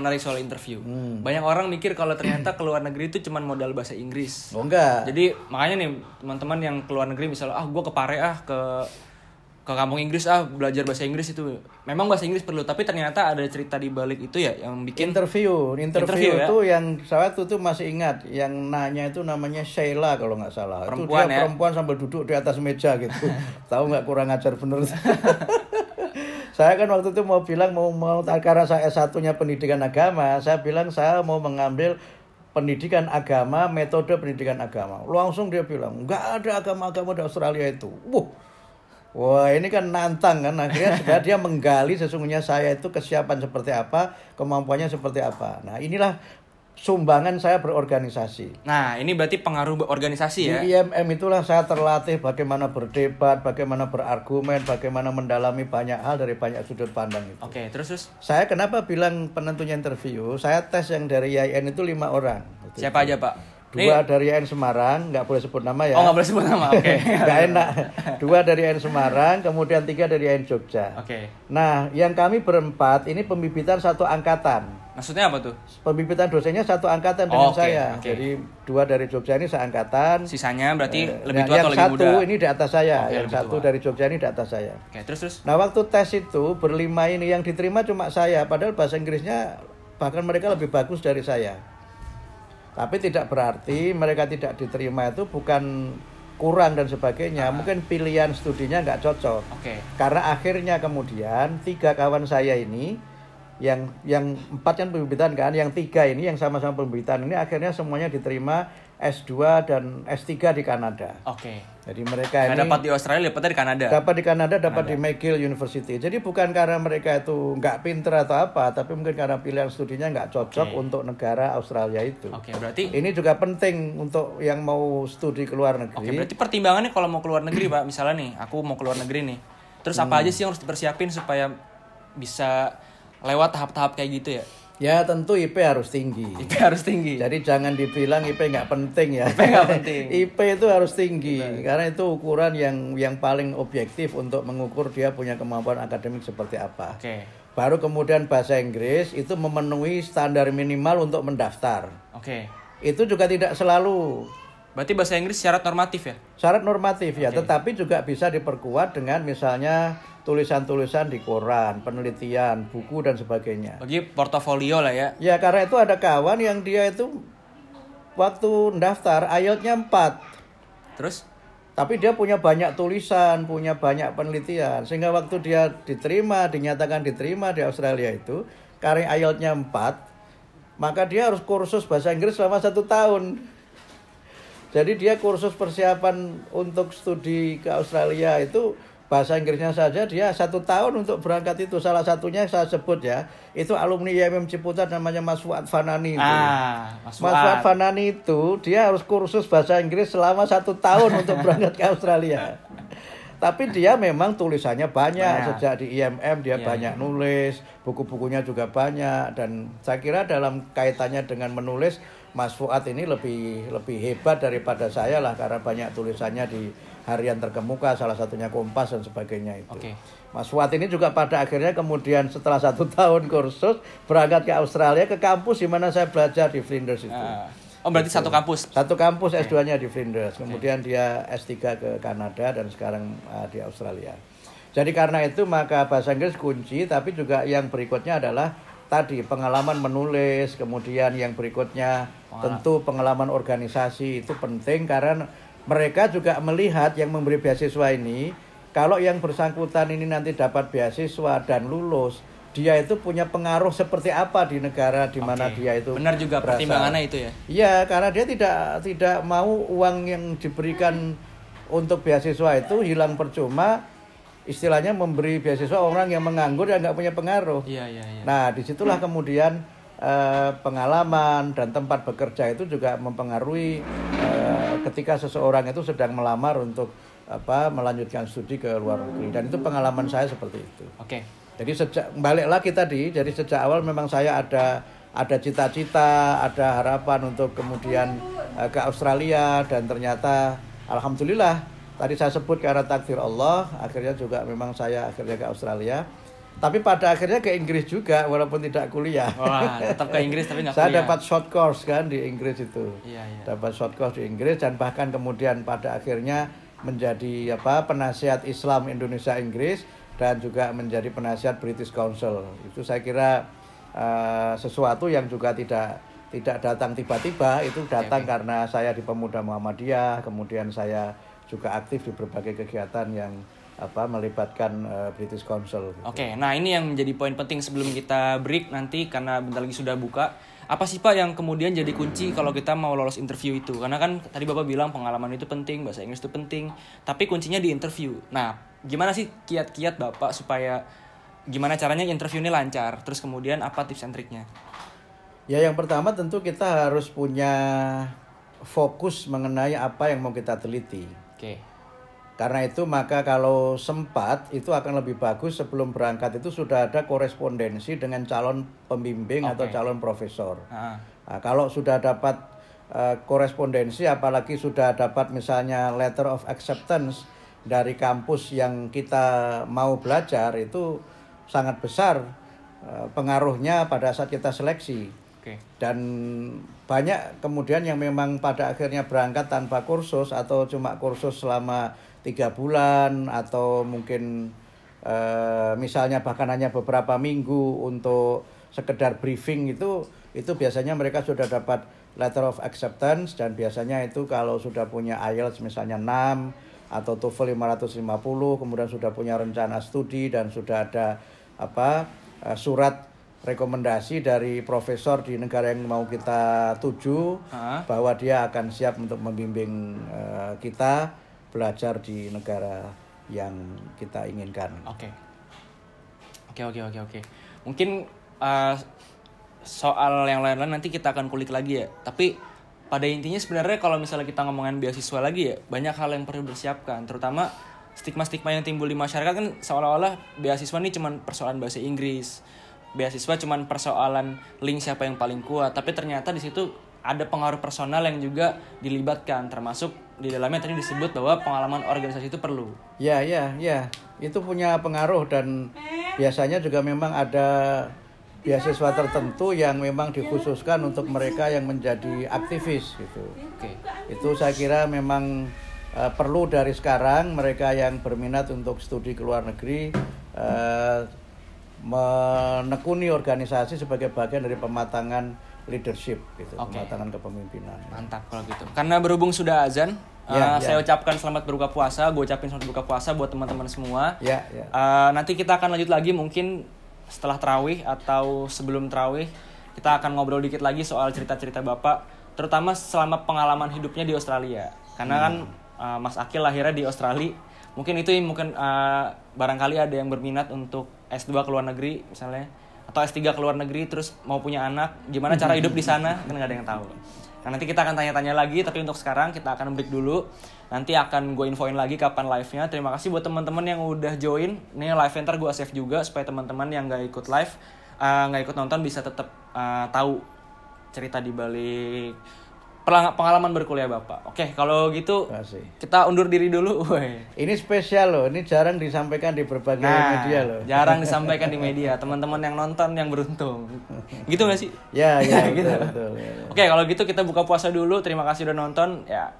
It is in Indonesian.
menarik soal interview. Hmm. Banyak orang mikir kalau ternyata ke luar negeri itu cuma modal bahasa Inggris. Oh enggak. Jadi makanya nih teman-teman yang ke luar negeri misalnya ah gue ke Pare ah ke ke kampung Inggris ah belajar bahasa Inggris itu memang bahasa Inggris perlu tapi ternyata ada cerita di balik itu ya yang bikin interview, interview, Interview, ya? itu yang saya tuh tuh masih ingat, yang nanya itu namanya Sheila kalau nggak salah. Perempuan itu dia ya? perempuan sambil duduk di atas meja gitu. Tahu nggak kurang ajar bener. saya kan waktu itu mau bilang mau mau karena saya S1-nya pendidikan agama, saya bilang saya mau mengambil pendidikan agama, metode pendidikan agama. Langsung dia bilang, nggak ada agama-agama di Australia itu. Wuh, Wah ini kan nantang kan akhirnya sudah dia menggali sesungguhnya saya itu kesiapan seperti apa kemampuannya seperti apa. Nah inilah sumbangan saya berorganisasi. Nah, ini berarti pengaruh organisasi ya. Di IMM itulah saya terlatih bagaimana berdebat, bagaimana berargumen, bagaimana mendalami banyak hal dari banyak sudut pandang itu. Oke, terus terus Saya kenapa bilang penentunya interview? Saya tes yang dari IAIN itu lima orang. siapa aja, Pak? Dua dari IAIN Semarang, nggak boleh sebut nama ya. Oh, nggak boleh sebut nama. Oke. Nggak enak. Dua dari IAIN Semarang, kemudian tiga dari IAIN Jogja. Oke. Nah, yang kami berempat ini pembibitan satu angkatan. Maksudnya apa tuh? Pembibitan dosennya satu angkatan Oh, dengan oke, saya. oke. Jadi dua dari Jogja ini seangkatan. Sisanya berarti Eh, lebih yang- tua yang atau lebih satu muda? ini di atas saya. Oke, yang lebih satu tua. dari Jogja ini di atas saya. Oke, terus terus. Nah, waktu tes itu berlima ini yang diterima cuma saya, padahal bahasa Inggrisnya bahkan mereka lebih bagus dari saya. Tapi tidak berarti mereka tidak diterima itu bukan kurang dan sebagainya. Mungkin pilihan studinya nggak cocok. Oke. Karena akhirnya kemudian tiga kawan saya ini yang yang empat kan pembibitan kan, yang tiga ini yang sama-sama pembibitan ini akhirnya semuanya diterima S2 dan S3 di Kanada. Oke. Jadi mereka Nggak ini dapat di Australia, dapatnya di Kanada. dapat di Kanada, dapat di McGill University. Jadi bukan karena mereka itu nggak pinter atau apa, tapi mungkin karena pilihan studinya nggak cocok Oke. untuk negara Australia itu. Oke, berarti Ini juga penting untuk yang mau studi ke luar Oke, negeri. berarti pertimbangannya kalau mau keluar negeri, Pak, misalnya nih, aku mau keluar negeri nih. Terus Hmm. apa aja sih yang harus dipersiapin supaya bisa lewat tahap-tahap kayak gitu ya? Ya tentu IP harus tinggi. IP harus tinggi. Jadi jangan dibilang IP nggak penting ya. IP nggak penting. IP itu harus tinggi karena itu ukuran yang yang paling objektif untuk mengukur dia punya kemampuan akademik seperti apa. Oke. Baru kemudian bahasa Inggris itu memenuhi standar minimal untuk mendaftar. Oke. Itu juga tidak selalu Berarti bahasa Inggris syarat normatif ya? syarat normatif ya, tetapi juga bisa diperkuat dengan misalnya tulisan-tulisan di koran, penelitian, buku dan sebagainya. Bagi portofolio lah ya. Ya karena itu ada kawan yang dia itu waktu daftar IELTS-nya 4 Terus? tapi dia punya banyak tulisan, punya banyak penelitian sehingga waktu dia diterima, dinyatakan diterima di Australia itu karena IELTS-nya 4 maka dia harus kursus bahasa Inggris selama satu tahun jadi dia kursus persiapan untuk studi ke Australia itu bahasa Inggrisnya saja dia satu tahun untuk berangkat itu salah satunya saya sebut ya itu alumni IMM Ciputat namanya Mas Fuad Fanani itu. Ah, Mas Mas Fuad Fuad. Fanani itu dia harus kursus bahasa Inggris selama satu tahun untuk berangkat ke Australia. Tapi dia memang tulisannya banyak, Banyak. sejak di IMM dia Iya, banyak nulis, buku-bukunya juga banyak dan saya kira dalam kaitannya dengan menulis Mas Fuad ini lebih lebih hebat daripada saya lah karena banyak tulisannya di harian terkemuka salah satunya Kompas dan sebagainya itu. Oke. Mas Fuad ini juga pada akhirnya kemudian setelah satu tahun kursus berangkat ke Australia ke kampus di mana saya belajar di Flinders itu. Ah. oh, berarti satu kampus. Satu kampus S2-nya di Flinders, kemudian dia S3 ke Kanada dan sekarang uh, di Australia. Jadi karena itu maka bahasa Inggris kunci, tapi juga yang berikutnya adalah tadi pengalaman menulis, kemudian yang berikutnya tentu pengalaman organisasi itu penting karena mereka juga melihat yang memberi beasiswa ini kalau yang bersangkutan ini nanti dapat beasiswa dan lulus, dia itu punya pengaruh seperti apa di negara di mana Oke. dia itu Benar juga berasal. pertimbangannya itu ya. Iya, karena dia tidak tidak mau uang yang diberikan untuk beasiswa itu hilang percuma. Istilahnya memberi beasiswa orang yang menganggur dan nggak punya pengaruh. Iya, iya, iya. Nah, di situlah kemudian eh, pengalaman dan tempat bekerja itu juga mempengaruhi eh, ketika seseorang itu sedang melamar untuk apa melanjutkan studi ke luar negeri dan itu pengalaman saya seperti itu. Oke. Jadi sejak balik lagi tadi, jadi sejak awal memang saya ada ada cita-cita, ada harapan untuk kemudian eh, ke Australia dan ternyata alhamdulillah tadi saya sebut karena takdir Allah, akhirnya juga memang saya akhirnya ke Australia. tapi pada akhirnya ke Inggris juga walaupun tidak kuliah. Wah, tetap ke Inggris tapi nggak Saya kuliah. dapat short course kan di Inggris itu. Iya, iya. Dapat short course di Inggris dan bahkan kemudian pada akhirnya menjadi apa penasihat Islam Indonesia Inggris dan juga menjadi penasihat British Council. Itu saya kira eh, sesuatu yang juga tidak tidak datang tiba-tiba, itu datang karena saya di Pemuda Muhammadiyah, kemudian saya juga aktif di berbagai kegiatan yang apa melibatkan eh, British Council. gitu. Oke, nah ini yang menjadi poin penting sebelum kita break nanti karena bentar lagi sudah buka. Apa sih Pak yang kemudian jadi kunci kalau kita mau lolos interview itu? Karena kan tadi Bapak bilang pengalaman itu penting, bahasa Inggris itu penting, tapi kuncinya di interview. Nah, gimana sih kiat-kiat Bapak supaya gimana caranya interview ini lancar? Terus kemudian apa tips and triknya? Ya yang pertama tentu kita harus punya fokus mengenai apa yang mau kita teliti. Oke. Karena itu maka kalau sempat itu akan lebih bagus sebelum berangkat itu sudah ada korespondensi dengan calon pembimbing atau Oke. calon profesor. Ah, Nah, kalau sudah dapat eh, korespondensi apalagi sudah dapat misalnya letter of acceptance dari kampus yang kita mau belajar itu sangat besar eh, pengaruhnya pada saat kita seleksi Oke. dan banyak kemudian yang memang pada akhirnya berangkat tanpa kursus atau cuma kursus selama tiga bulan atau mungkin eh, misalnya bahkan hanya beberapa minggu untuk sekedar briefing itu itu biasanya mereka sudah dapat letter of acceptance dan biasanya itu kalau sudah punya IELTS misalnya 6 atau TOEFL 550 kemudian sudah punya rencana studi dan sudah ada apa eh, surat rekomendasi dari profesor di negara yang mau kita tuju Ah. bahwa dia akan siap untuk membimbing eh, kita belajar di negara yang kita inginkan. Oke. Oke oke oke oke. Mungkin uh, soal yang lain-lain nanti kita akan kulik lagi ya. Tapi pada intinya sebenarnya kalau misalnya kita ngomongin beasiswa lagi ya, banyak hal yang perlu dipersiapkan, terutama stigma-stigma yang timbul di masyarakat kan seolah-olah beasiswa ini cuma persoalan bahasa Inggris. Beasiswa cuma persoalan link siapa yang paling kuat, tapi ternyata di situ ada pengaruh personal yang juga dilibatkan termasuk di dalamnya tadi disebut bahwa pengalaman organisasi itu perlu. Ya, ya, ya. Itu punya pengaruh dan biasanya juga memang ada beasiswa tertentu yang memang dikhususkan untuk mereka yang menjadi aktivis gitu. Oke. Itu saya kira memang eh, perlu dari sekarang mereka yang berminat untuk studi ke luar negeri eh, menekuni organisasi sebagai bagian dari pematangan leadership gitu, Oke. pematangan kepemimpinan. Mantap kalau gitu. Karena berhubung sudah azan, Ya, uh, ya. saya ucapkan selamat berbuka puasa. Gue ucapin selamat berbuka puasa buat teman-teman semua. Ya, ya. Uh, nanti kita akan lanjut lagi mungkin setelah terawih atau sebelum terawih kita akan ngobrol dikit lagi soal cerita-cerita bapak, terutama selama pengalaman hidupnya di Australia. Karena kan uh, Mas Akil lahirnya di Australia. Mungkin itu yang mungkin uh, barangkali ada yang berminat untuk S2 ke luar negeri misalnya atau S3 ke luar negeri terus mau punya anak, gimana cara hidup di sana kan nggak ada yang tahu. Nah nanti kita akan tanya-tanya lagi, tapi untuk sekarang kita akan break dulu. Nanti akan gue infoin lagi kapan live-nya. Terima kasih buat teman-teman yang udah join. Ini live ntar gue save juga supaya teman-teman yang nggak ikut live, eh, nggak ikut nonton bisa tetap eh, tahu cerita di balik pengalaman berkuliah bapak. Oke, kalau gitu kasih. kita undur diri dulu. Woi. Ini spesial loh, ini jarang disampaikan di berbagai Nah, media loh. jarang disampaikan di media. Teman-teman yang nonton yang beruntung. Gitu gak sih? Ya, ya, Gitu. betul, betul, ya, ya. Oke, kalau gitu kita buka puasa dulu. Terima kasih udah nonton. Ya,